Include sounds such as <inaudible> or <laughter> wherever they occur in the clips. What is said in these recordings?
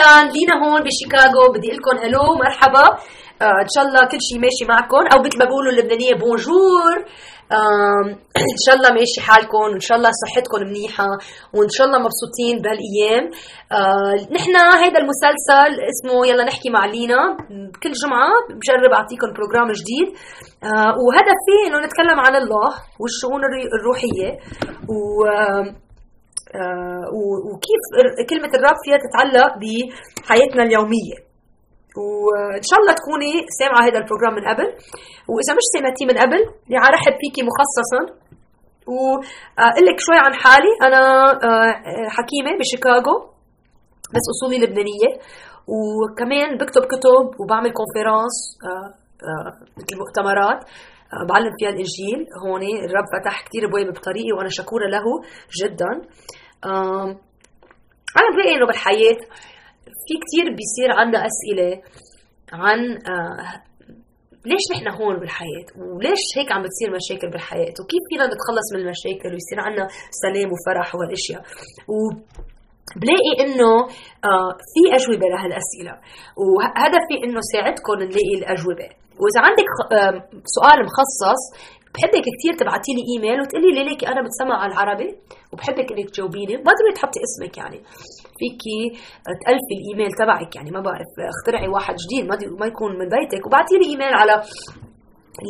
أهلا. لينا هون بشيكاغو. بدي أقول لكم hello مرحبا. آه إن شاء الله كل شيء ماشي معكم. أو مثل ما بيقولوا اللبنانية bonjour <clears throat> إن شاء الله ماشي حالكم. وان شاء الله صحتكم منيحة. وإن شاء الله مبسوطين بهالأيام. آه نحن هيدا المسلسل اسمه يلا نحكي مع لينا. كل جمعة بجرب أعطيكم program جديد. آه وهدفي إنه نتكلم عن الله والشؤون الروحية. و آه وكيف كلمة الرب فيها تتعلق بحياتنا اليومية. وإن شاء الله تكوني سامعة هذا ال program من قبل. وإذا مش سمعتيه من قبل يعني ارحب فيكي مخصصا. وأقول لك شوي عن حالي. أنا آه، حكيمة بشيكاغو بس أصولي لبنانية. وكمان بكتب كتب وبعمل conference آه، آه، مثل مؤتمرات. بعلم فيها الإنجيل. هون الرب فتح كثير ابواب بطريقي وأنا شكوره له جدا. أنا بلاقي إنه بالحياة في كتير بيصير عنا أسئلة عن آه ليش نحن هون بالحياة؟ وليش هيك عم بتصير مشاكل بالحياة؟ وكيف فينا نتخلص من المشاكل ويصير عنا سلام وفرح وهالأشياء؟ و بلاقي إنه آه في أجوبة لهالأسئلة. وهدفي إنه ساعدكم نلاقي الأجوبة. وإذا عندك آه سؤال مخصص بحبك كثير تبعتي لي إيميل وتقولي لي ليكي أنا بتسمع على العربي وبحبك إنك تجاوبيني. ما ضروري تحطي اسمك يعني. فيكي تألفي الإيميل تبعك يعني. ما بعرف اخترعي واحد جديد ما ما يكون من بيتك. وبعتي لي إيميل على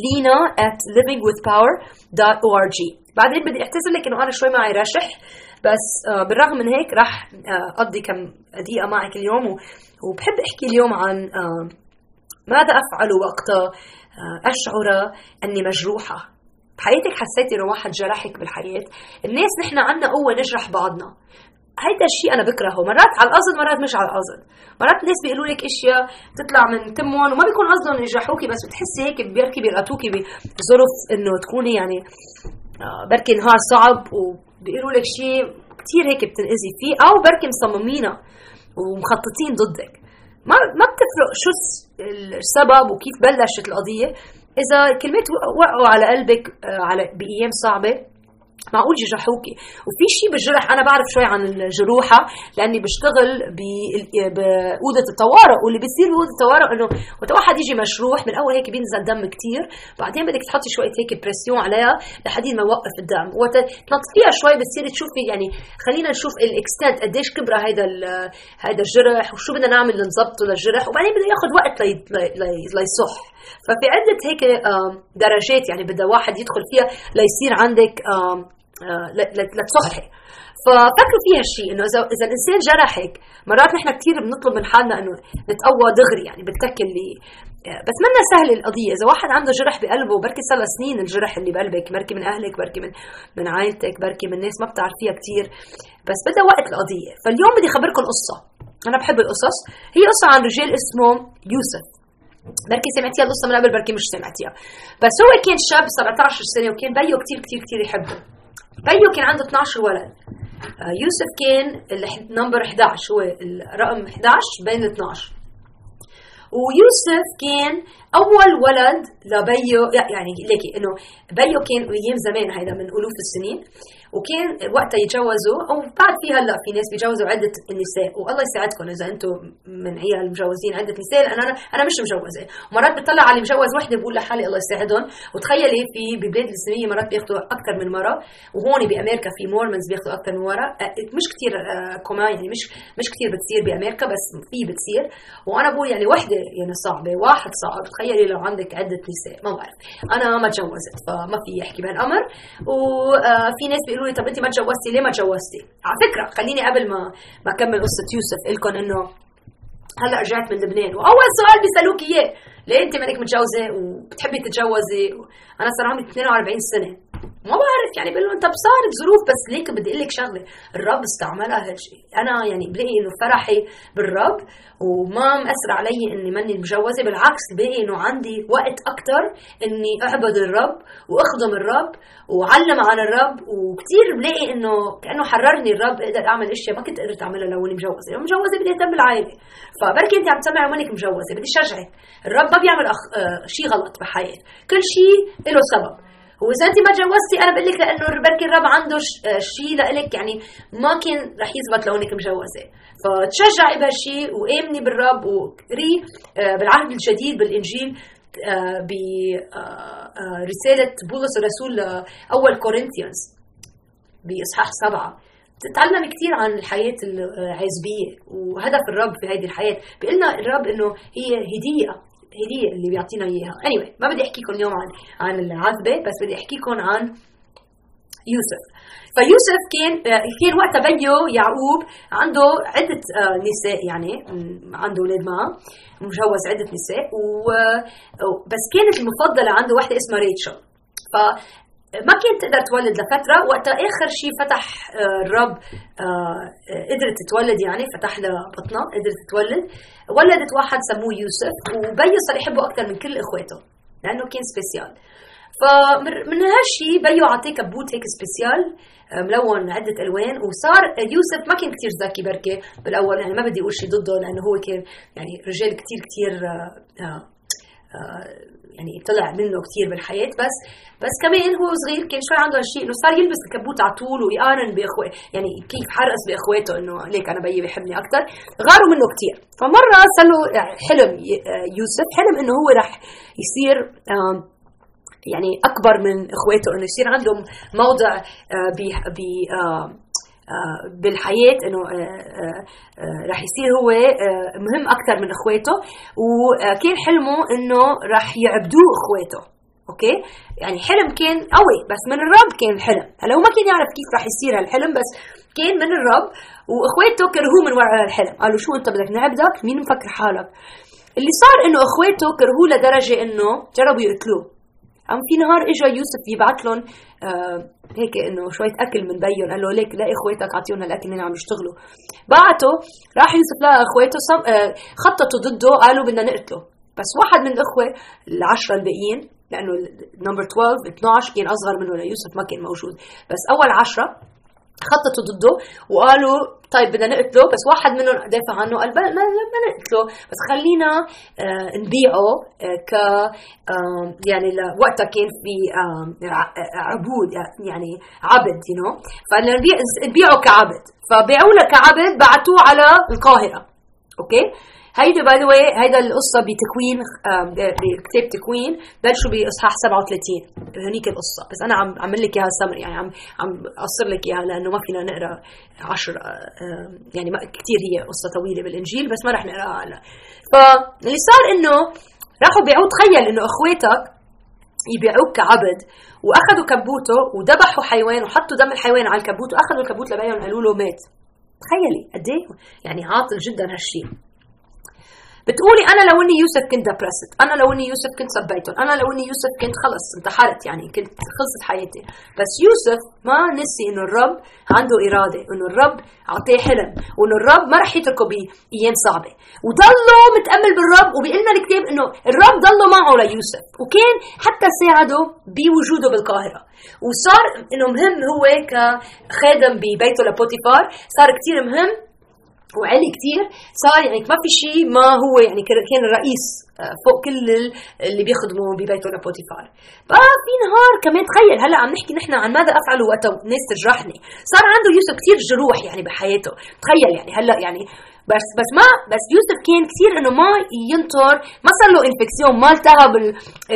lina at livingwithpower.org بعدين بدي أعتذر لك إنه أنا شوي معي رشح. بس آه، بالرغم من هيك راح آه، أقضي كم دقيقة معك اليوم وبحب أحكي اليوم عن آه، ماذا أفعل وقت أشعر أني مجروحة. بحياتك حسيتي إنه واحد جرحك بالحياة. الناس نحن عنا قوة نجرح بعضنا. هيدا الشيء أنا بكرهه. مرات على القصد مرات مش على القصد مرات الناس بيقولوا لك أشياء تطلع من تمهم وما بيكون قصدهم يجرحوكي بس بتحسي هيك بركي بيلقطوكي بظروف إنه تكوني يعني بركي نهار صعب وبيقولوا لك شيء كثير هيك بتنأذي فيه أو بركي مصممينها ومخططين ضدك. ما ما بتفرق شو السبب وكيف بلشت القضية. إذا كلمات وقعوا على قلبك آه، على بأيام صعبة معقول يجرحوكي وفي شيء بالجرح أنا بعرف شوي عن الجروحة لأني بشتغل باوضه الطوارئ واللي بيصير بأوضة الطوارئ إنه وقت واحد يجي مشروح من أول هيك بينزل دم كثير بعدين بدك تحطي شوية هيك بريسيون عليها لحدين ما يوقف الدم. وقت تنظفيها شوي بتصيري تشوفي يعني خلينا نشوف ال extent قديش كبره هيدا هيدا الجرح وشو بدنا نعمل لنظبطه للجرح وبعدين بده ياخذ وقت لي لي ليصح. ففي عدة هيك درجات يعني بدها واحد يدخل فيها ليصير عندك آه، لتصحي. ففكروا فيها الشيء إنه إذا إذا الإنسان جرحك مرات نحن كثير بنطلب من حالنا إنه نتقوى دغري يعني بتكل لي آه، منا سهل القضية. إذا واحد عنده جرح بقلبه بركي صار سنين الجرح اللي بقلبك بركي من أهلك بركي من من عائلتك بركي من ناس ما بتعرفيها كثير بس بدها وقت القضية. فاليوم بدي اخبركم قصة. أنا بحب القصص. هي قصة عن رجال اسمه يوسف. بركي سمعتيها القصة من قبل بركي مش سمعتيها. بس هو كان شاب 17 سنة وكان بيو كثير كثير كثير يحبه. بيو كان عنده 12 ولد. آه، يوسف كان number 11 هو الرقم 11 بين ال 12 ويوسف كان أول ولد لبيو يعني ليكي إنه بيو كان أيام زمان هيدا من ألوف السنين. وكان وقتها يتجوزوا أو بعد في هلأ في ناس بيجوزوا عدة نساء والله يساعدكم إذا أنتم من عيال مجوزين عدة نساء لأن أنا أنا مش مجوزة. مرات بتطلع على مجوز وحدة بقول لحالي الله يساعدهم. وتخيلي في ببلاد الاسلاميه مرات بياخذوا أكثر من مرة وهون بأمريكا في مورمنز بياخذوا أكثر من مرة. مش كثير كمان يعني مش مش كثير بتصير بأمريكا بس في بتصير. وأنا بقول يعني وحدة يعني صعبة واحد صعب. تخيلي لو عندك عدة نساء ما بعرف. أنا ما تجوزت فما في أحكي بهالأمر. وفي ناس بيقولوا لي طب انت ما تجوزتي؟ ليه ما تجوزتي؟ على فكرة خليني قبل ما ما أكمل قصة يوسف لكم إنه هلأ رجعت من لبنان. وأول سؤال بيسالوك إياه ليه انت مانك متجوزة؟ وبتحبي تتجوزي؟ أنا صار عمري 42 سنة. ما بعرف يعني بقول له انت صارت ظروف بس ليك بدي أقول لك شغلة. الرب استعملها هالشيء أنا يعني بلاقي إنه فرحي بالرب وما مأثر علي إني ماني مجوزة. بالعكس بلاقي إنه عندي وقت أكثر إني أعبد الرب وأخدم الرب وعلم عن الرب. وكثير بلاقي إنه كأنه حررني الرب أقدر أعمل إشياء ما كنت قدرت أعملها لو إني مجوزة. لو مجوزة بدي أهتم بالعائلة. فبركي أنت عم تسمعي ومانك مجوزة بدي شجعك. الرب ما بيعمل أخ... آه شيء غلط بحياتك كل شيء له سبب. واذا انت ما تجوزتي أنا بقول لك لأنه بركي الرب عنده شيء لك يعني ما كان رح يثبت لو انك مجوزة. فتشجعي بهالشيء وآمني بالرب وقري آه، بالعهد الجديد بالإنجيل آه، برسالة بولس الرسول أول كورنثيانز بإصحاح سبعة. تتعلم كثير عن الحياة العزبية وهدف الرب في هذه الحياة. بيقلنا الرب إنه هي هدية. هدية اللي بيعطينا إياها. Anyway ما بدي أحكيكم اليوم عن عن العذبة بس بدي أحكيكم عن يوسف. فيوسف كان كان وقتها بيو يعقوب عنده عدة آه، نساء يعني عنده أولاد معه مجوز عدة نساء و بس كانت المفضلة عنده واحدة اسمها ريتشل. ف ما كانت تقدر تولد لفترة وقتها آخر شيء فتح آه، الرب آه، قدرت تتولد يعني فتح لها بطنها قدرت تتولد. ولدت واحد سموه يوسف وبيو صار يحبه أكثر من كل إخواته لأنه كان spécial فمن هالشيء بيو عطيه كبوت هيك spécial آه، ملون عدة ألوان وصار يوسف ما كان كتير ذكي بركي بالأول يعني ما بدي أقول شيء ضده لأنه هو كان يعني رجال كتير كتير يعني طلع منه كثير بالحياة. بس بس كمان هو صغير كان شوي عنده هالشيء إنه صار يلبس الكبوت على طول ويقارن باخوه يعني كيف حرص بإخواته إنه ليك أنا بيي بيحبني أكثر. غاروا منه كثير. فمرة صار له حلم يوسف حلم إنه هو رح يصير يعني أكبر من إخواته إنه يصير عندهم موضع ب آه، بالحياة إنه آه، آه، رح يصير هو مهم أكثر من إخواته. وكان حلمه إنه رح يعبدوه إخواته؟ أوكي؟ يعني حلم كان قوي بس من الرب كان الحلم. هلا هو ما كان يعرف كيف رح يصير هالحلم بس كان من الرب. وإخواته كرهوه من وراء الحلم قالوا شو أنت بدك نعبدك؟ مين مفكر حالك؟ اللي صار إنه إخواته كرهوه لدرجة إنه جربوا يقتلوه. قام في نهار اجى يوسف يبعث لهم آه هيك إنه شوية أكل من بيهم قال له ليك لا إخواتك أعطيهم هالأكل اللي عم يشتغلوا. بعته راح يوسف لقى إخواته آه خططوا ضده قالوا بدنا نقتله. بس واحد من الإخوة العشرة الباقيين لأنه number 12 12 كان أصغر منه ليوسف ما كان موجود. بس أول عشرة خططوا ضده وقالوا طيب بدنا نقتله بس واحد منهم دافع عنه قال ما ما نقتله. بس خلينا آه نبيعه آه ك يعني وقتها كان في عبود يعني عبد you know فنبيعه كعبد. فبيعوه كعبد بعتوه على القاهرة. okay هيدي by the هيدا القصة بتكوين بكتاب تكوين بلشوا بإصحاح 37 هنيك القصة. بس أنا عم عمل لك إياها سمري يعني عم عم أقصر لك إياها لأنه ما فينا نقرأ عشر يعني ما كثير هي قصة طويلة بالإنجيل بس ما رح نقرأها هلا. فاللي صار إنه راحوا بيعوا تخيل إنه إخواتك يبيعوك كعبد وأخذوا كبوته وذبحوا حيوان وحطوا دم الحيوان على الكبوت وأخذوا الكبوت لبيعهم قالوا له مات. تخيلي قد إيه؟ يعني عاطل جدا هالشيء بتقولي أنا لو إني يوسف كنت دبرست أنا لو إني يوسف كنت سبيتهم أنا لو إني يوسف كنت خلص انتحرت يعني كنت خلصت حياتي. بس يوسف ما نسي إنه الرب عنده إرادة إنه الرب اعطيه حلم وإنه الرب ما رح يتركه بأيام صعبة. وضله متأمل بالرب وبيقول لنا الكتاب إنه الرب ضله معه ليوسف. وكان حتى ساعده بوجوده بالقاهرة. وصار إنه مهم هو كخادم ببيته لبوتيفار صار كثير مهم وعلي كثير صار يعني ما في شيء ما هو يعني كان الرئيس آه، فوق كل اللي بيخدموا ببيته لبوتيفار بقى في نهار كمان تخيل هلأ عم نحكي نحن عن ماذا أفعل وقت الناس تجرحني. صار عنده يوسف كثير جروح يعني بحياته. تخيل يعني هلأ يعني بس بس ما بس يوسف كان كثير إنه ما ينطر. ما صار له infection ما التهب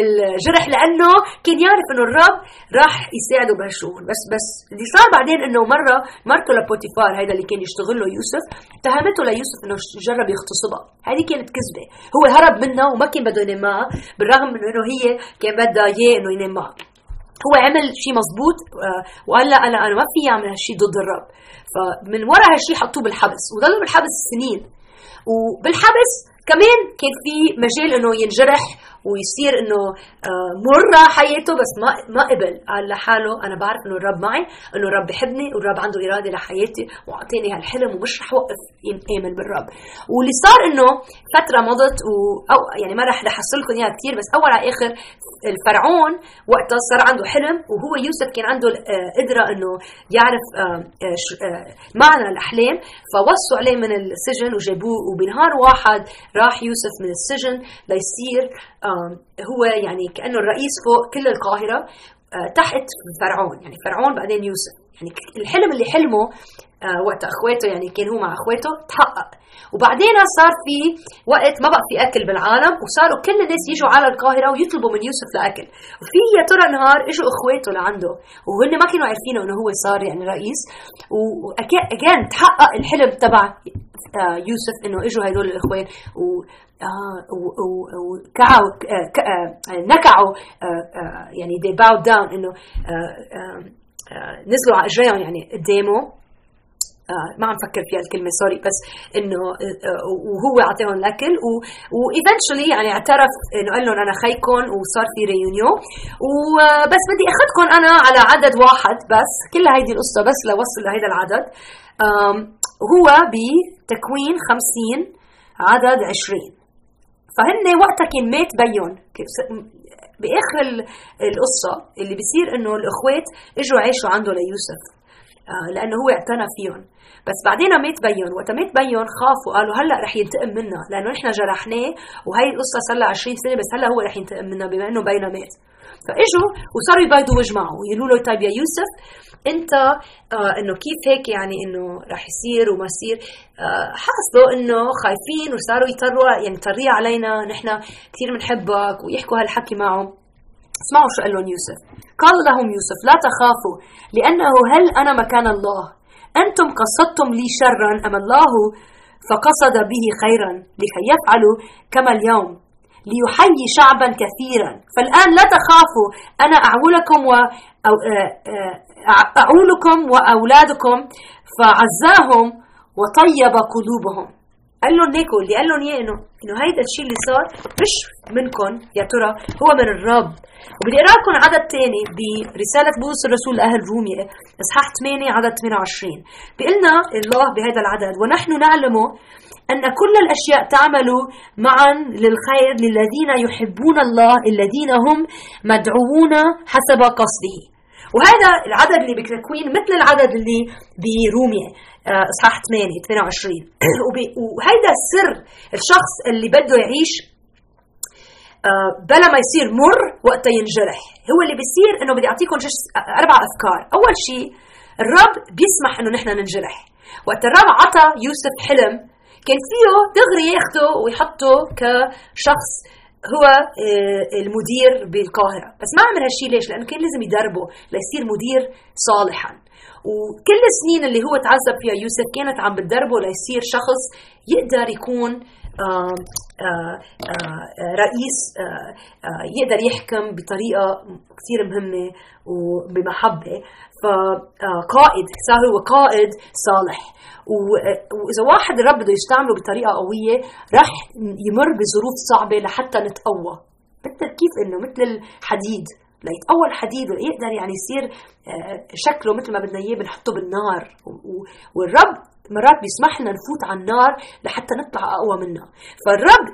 الجرح لأنه كان يعرف إنه الرب راح يساعده بهالشغل. بس بس اللي صار بعدين إنه مرة مرته لبوتيفار هيدا اللي كان يشتغل له يوسف اتهمته ليوسف إنه جرب يغتصبها هذه كانت كذبة. هو هرب منها وما كان بده ينام معها بالرغم من إنه هي كان بدها إياه إنه ينام معها. هو عمل شيء مزبوط آه، وقال لا أنا أنا ما في اعمل هالشيء ضد الرب. فمن وراء هالشيء حطوه بالحبس وضلوا بالحبس سنين. وبالحبس كمان كان في مجال إنه ينجرح ويصير إنه آه، مرة حياته بس ما ما قبل. قال لحاله أنا بعرف إنه الرب معي إنه الرب بحبني والرب عنده إرادة لحياتي واعطاني هالحلم ومش رح اوقف آمن بالرب. واللي صار إنه فترة مضت و أو يعني ما رح احصل لكم إياها كثير بس أول على آخر الفرعون وقتها صار عنده حلم وهو يوسف كان عنده قدرة إنه يعرف آه، آه، معنى الأحلام. فوصوا عليه من السجن وجابوه وبنهار واحد راح يوسف من السجن ليصير هو يعني كأنه الرئيس فوق كل القاهرة آه، تحت فرعون. يعني فرعون بعدين يوسف. يعني الحلم اللي حلمه آه، وقت أخواته يعني كان هو مع أخواته تحقق. وبعدين صار في وقت ما بقى في أكل بالعالم وصاروا كل الناس يجوا على القاهرة ويطلبوا من يوسف لأكل. وفي يا ترى نهار إجوا أخواته لعنده وهن ما كانوا عارفين إنه هو صار يعني رئيس. وكان تحقق الحلم تبع آه، يوسف إنه إجوا هدول الإخوان. و ركعوا ركعوا يعني they bowed down إنه نزلوا على إجريهم يعني قدامه آه ما عم فكر فيها الكلمة sorry بس إنه آه وهو اعطاهم الأكل. و eventually يعني اعترف إنه قال لهم أنا خيكم وصار في ريونيون وبس بدي أخذكم أنا على عدد واحد بس كل هيدي القصة بس لوصل لهيدا العدد. هو بتكوين 50 عدد 20 فهن وقتها كان مات بيون بآخر القصة اللي بيصير إنه الإخوات إجوا عاشوا عنده ليوسف. آه، لأنه هو اعتنى فيهم. بس بعدين مات بيون وقت مات بيون خافوا قالوا هلأ رح ينتقم منا لأنه نحن جرحناه وهي القصة صار لها 20 سنة بس هلأ هو رح ينتقم منا بما إنه بينا مات. فاجوا وصاروا يبيضوا وجه معه يقولوا له طيب يا يوسف أنت آه إنه كيف هيك يعني إنه رح يصير وما يصير؟ آه حاسبوا إنه خايفين وصاروا يطروا يعني طرية علينا نحن كثير بنحبك ويحكوا هالحكي معه. اسمعوا شو قال لهم يوسف. قال لهم يوسف لا تخافوا لأنه هل أنا مكان الله؟ أنتم قصدتم لي شرا أم الله فقصد به خيرا لكي يفعلوا كما اليوم؟ ليحيي شعبا كثيرا. فالآن لا تخافوا أنا أعولكم و أعولكم وأولادكم. فعزاهم وطيب قلوبهم. قال لهم هيك اللي قال لهم إياه انه إنه هيدا الشيء اللي صار مش منكم يا ترى هو من الرب. وبدي أقرأ لكم عدد ثاني برسالة بولس الرسول لأهل روميا إصحاح 8 عدد 28 بيقول لنا الله بهذا العدد ونحن نعلم أن كل الأشياء تعمل معا للخير للذين يحبون الله الذين هم مدعوون حسب قصده. وهذا العدد اللي بتكوين مثل العدد اللي بروميا آه، اصحاح 8 22 وهيدا السر الشخص اللي بده يعيش آه، بلا ما يصير مر وقتها ينجرح. هو اللي بيصير إنه بدي أعطيكم أربع أفكار. أول شيء الرب بيسمح إنه نحن ننجرح. وقت الرب عطى يوسف حلم كان فيه دغري ياخده ويحطه كشخص هو آه، المدير بالقاهرة. بس ما عمل هالشيء ليش؟ لأنه كان لازم يدربه ليصير مدير صالحا. وكل السنين اللي هو تعذب فيها يوسف كانت عم بتدربه ليصير شخص يقدر يكون آه، آه، رئيس يقدر يحكم بطريقة كثير مهمة وبمحبة. فقائد صار هو قائد صالح. وإذا واحد الرب بده يستعمله بطريقة قوية رح يمر بظروف صعبة لحتى نتقوى. مثل كيف إنه مثل الحديد. ليتقوى الحديد ويقدر يعني يصير آه، شكله مثل ما بدنا إياه بنحطه بالنار. والرب مرات بيسمح لنا نفوت على النار لحتى نطلع أقوى منها فالرب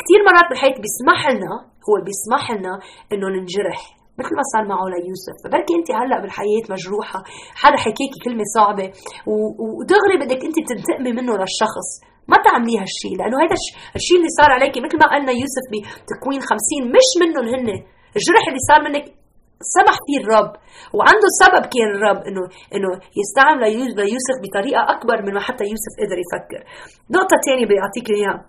كثير مرات بالحياة بيسمح لنا هو بيسمح لنا إنه ننجرح مثل ما صار معه ليوسف. فبركي انت هلأ بالحياة مجروحة. حدا حكيكي كلمة صعبة. ودغري بدك انت تنتقمي منه للشخص. ما تعملي هالشيء لأنه هذا الشيء اللي صار عليكي مثل ما قالنا يوسف بتكوين خمسين مش منهم هن الجرح اللي صار منك سمح فيه الرب وعنده سبب كان الرب انه إنه يستعمل ليوسف بطريقة أكبر من ما حتى يوسف قدر يفكر. نقطة ثانية بيعطيك إياها.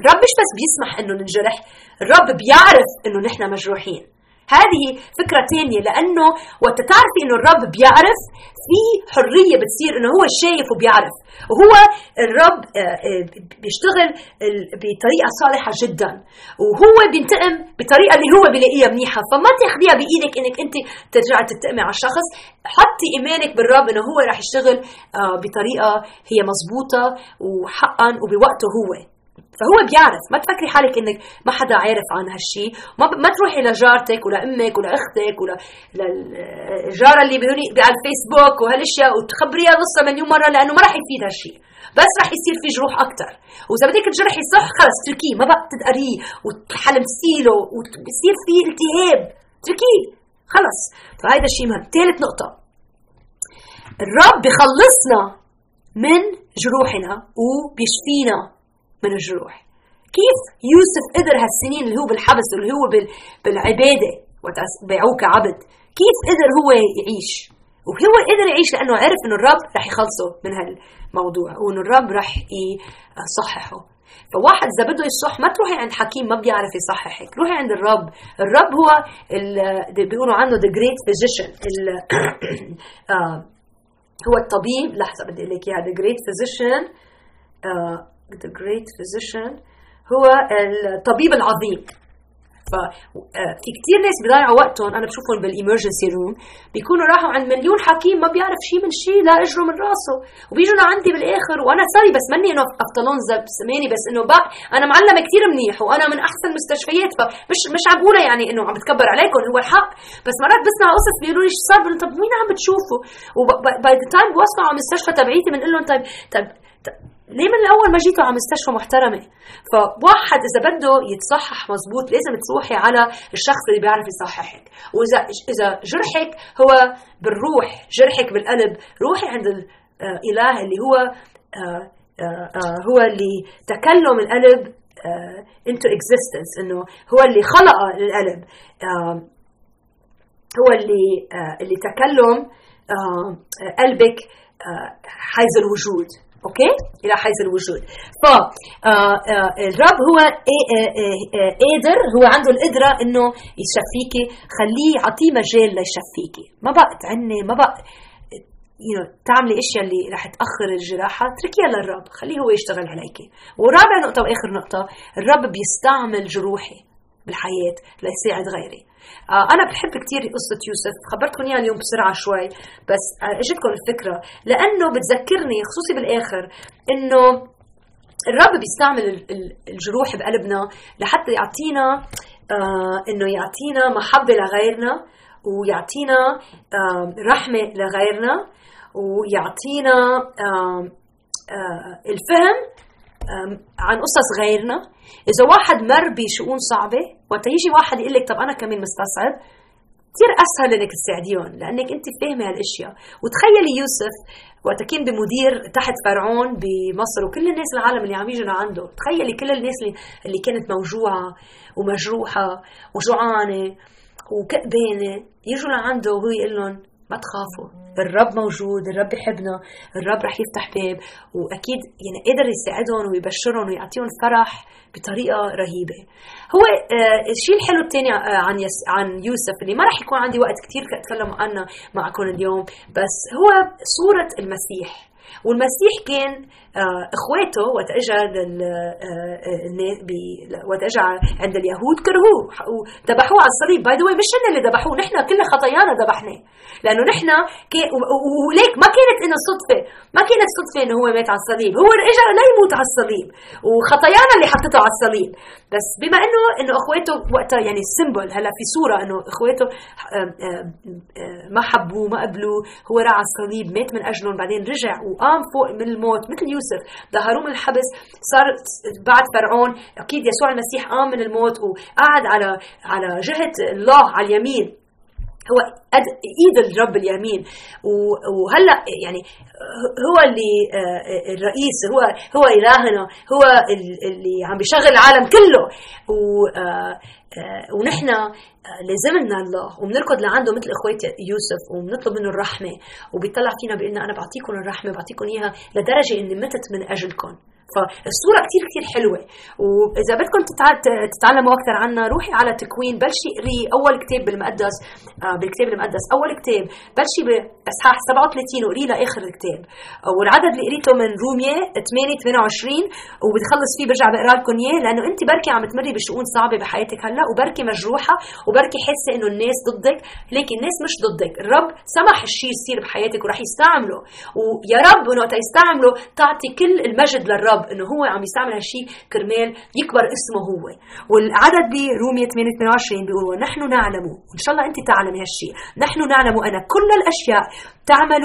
الرب مش بس بيسمح إنه ننجرح الرب بيعرف إنه نحن مجروحين. هذه فكرة ثانية لأنه وقت تعرفي إنه الرب بيعرف في حرية بتصير إنه هو شايف وبيعرف. وهو الرب آه، آه، بيشتغل بطريقة صالحة جدا. وهو بينتقم بطريقة اللي هو بيلاقيها منيحة. فما تاخذيها بإيدك إنك أنت ترجعي تنتقمي على الشخص. حطي إيمانك بالرب إنه هو رح يشتغل آه، بطريقة هي مضبوطة وحقا وبوقته هو. فهو بيعرف. ما تفكري حالك إنك ما حدا عارف عن هالشيء ما, ما تروحي لجارتك ولا أمك ولا أختك ولا للجاره اللي على الفيسبوك وهالأشياء وتخبريها قصه مليون مرة لأنه ما راح يفيد هالشيء بس راح يصير في جروح أكثر وإذا بدك تجرحي صح خلص اتركيه. ما بقى تدقريه وتحلم سيله وبصير في التهاب. اتركيه. خلص. فهيدا الشيء مهم. ثالث نقطة. الرب بخلصنا من جروحنا وبيشفينا. من الجروح. كيف يوسف قدر هالسنين اللي هو بالحبس واللي هو بالعبادة وقت بيعوه كعبد كيف قدر هو يعيش؟ وهو قدر يعيش لأنه عرف إنه الرب رح يخلصه من هالموضوع وإنه الرب رح يصححه. فواحد إذا بده يصح ما تروحي عند حكيم ما بيعرف يصححك. روحي عند الرب. الرب هو بيقولوا عنه great physician <coughs> آه، هو الطبيب. لحظة بدي أقول لك إياها. great physician uh, the great physician هو الطبيب العظيم. ففي آه، كثير ناس بيضيعوا وقتهم أنا بشوفهم بالإمرجنسي روم بيكونوا راحوا عند مليون حكيم ما بيعرف شيء من شيء لا اجره من راسه. وبيجوا لعندي بالآخر وأنا سوري بس مني إنه افطلون سماني بس إنه بقى أنا معلمة كثير منيح وأنا من أحسن المستشفيات فمش مش عم بقولها يعني إنه عم بتكبر عليكم هو الحق. بس مرات بسمع قصص بيقولوا لي إيش صار؟ طب مين عم بتشوفوا و by the time بوصلوا على المستشفى تبعيتي بنقول لهم طيب طيب ليه من الأول ما جيتوا على مستشفى محترمة؟ فواحد إذا بده يتصحح مزبوط لازم تروحي على الشخص اللي بيعرف يصححك. وإذا إذا جرحك هو بالروح جرحك بالقلب روحي عند الاله اللي هو آه، آه، آه، هو اللي تكلم القلب into existence إنه هو اللي خلق القلب. هو اللي اللي تكلم قلبك حيز الوجود. أوكي؟ إلى حيز الوجود. ف آه، آه، الرب هو آه، قادر هو عنده القدرة إنه يشفيكي. خليه يعطيه مجال ليشفيكي. ما بقى تعني ما بقى know, تعملي أشياء اللي رح تأخر الجراحة. اتركيها للرب. خليه هو يشتغل عليكي. ورابع نقطة وآخر نقطة الرب بيستعمل جروحي بالحياة ليساعد غيري. أنا بحب كثير قصة يوسف. خبرتكم اياها اليوم بسرعة شوي. بس آه اجتكم الفكرة. لأنه بتذكرني خصوصي بالآخر إنه الرب بيستعمل الجروح بقلبنا لحتى يعطينا آه إنه يعطينا محبة لغيرنا ويعطينا آه رحمة لغيرنا ويعطينا آه آه الفهم عن قصص غيرنا. إذا واحد مر بشؤون صعبة وقت يجي واحد يقول لك طب أنا كمان مستصعب كثير أسهل إنك تساعديهم لأنك أنت فاهمة هالأشياء. وتخيلي يوسف وقت كان بمدير تحت فرعون بمصر وكل الناس العالم اللي عم يجوا لعنده. تخيلي كل الناس اللي, اللي كانت موجوعة ومجروحة وجوعانة وكئبانة يجوا لعنده وهو يقول لهم ما تخافوا. الرب موجود الرب بحبنا الرب رح يفتح باب. وأكيد يعني قدر يساعدهم ويبشرهم ويعطيهم فرح بطريقة رهيبة. هو آه الشيء الحلو الثاني آه عن عن يوسف اللي ما رح يكون عندي وقت كثير اتكلم عنه معكم اليوم. بس هو صورة المسيح. والمسيح كان آه، إخواته وقت اجى آه، آه، وقت اجى عند اليهود كرهوه وذبحوه على الصليب. by the مش هن اللي ذبحوه نحن كل خطايانا ذبحناه لأنه نحن و like ما كانت إنه صدفة ما كانت صدفة إنه هو مات على الصليب. هو اجى ليموت على الصليب وخطايانا اللي حطته على الصليب. بس بما إنه إنه إخواته وقتها يعني ال symbol هلا في صورة إنه إخواته ما حبوه ما قبلوه هو راح على الصليب مات من أجلهم بعدين رجع وقام فوق من الموت مثل يوسف. ظهروه من الحبس صار بعد فرعون أكيد يسوع المسيح قام من الموت وقعد على على جهة الله على اليمين. هو إيد الرب اليمين. وهلأ يعني هو اللي آه، الرئيس هو هو إلهنا هو اللي عم بيشغل العالم كله. آه، آه، ونحن لازمنا الله وبنركض لعنده مثل اخوات يوسف وبنطلب منه الرحمة. وبيطلع فينا بيقول لنا أنا بعطيكم الرحمة بعطيكم إياها لدرجة إني متت من أجلكم. فالصوره كثير كثير حلوة. وإذا بدكم تتعلموا أكثر عنها روحي على تكوين بلشي اقري أول كتاب بالمقدس آه، بالكتاب المقدس أول كتاب بلشي بإصحاح 37 وقري لاخر الكتاب. والعدد اللي قريته من رومية 8 28 وبتخلص فيه برجع بقرا لكم إياه لأنه أنت بركي عم تمري بشؤون صعبة بحياتك هلأ وبركي مجروحة وبركي حاسة إنه الناس ضدك. لكن الناس مش ضدك. الرب سمح الشيء يصير بحياتك ورح يستعمله. ويا رب وقت يستعمله تعطي كل المجد للرب. إنه هو عم يستعمل هالشيء كرمال يكبر اسمه هو. والعدد برومية 28 بيقول ونحن نعلم وإن شاء الله أنت تعلمي هالشيء نحن نعلم أن كل الأشياء تعمل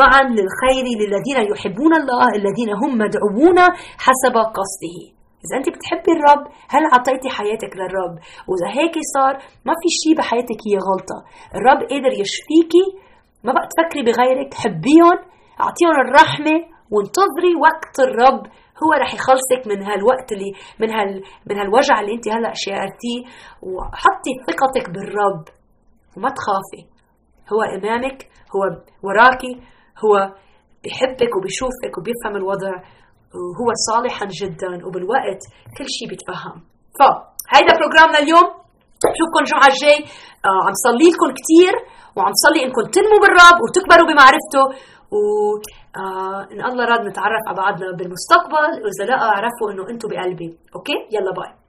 معا للخير للذين يحبون الله الذين هم مدعوون حسب قصده. إذا أنت بتحبي الرب هل عطيتي حياتك للرب؟ وإذا هيك صار ما في شيء بحياتك هي غلطة. الرب قادر يشفيكي. ما بقى تفكري بغيرك حبيهم أعطيهم الرحمة وانتظري وقت الرب هو رح يخلصك من هالوقت اللي من هال من هالوجع اللي انت هلا شعرتيه وحطي ثقتك بالرب. وما تخافي. هو إمامك هو وراكي هو بحبك وبشوفك وبيفهم الوضع وهو صالحا جدا وبالوقت كل شيء بيتفهم. فهيدا program نا اليوم. بشوفكم الجمعة الجاي آه عم صلي لكم كثير وعم صلي انكم تنموا بالرب وتكبروا بمعرفته. و آه إن الله راد نتعرف على بعضنا بالمستقبل. وإذا لا اعرفوا إنه أنتم بقلبي. okay؟ يلا bye.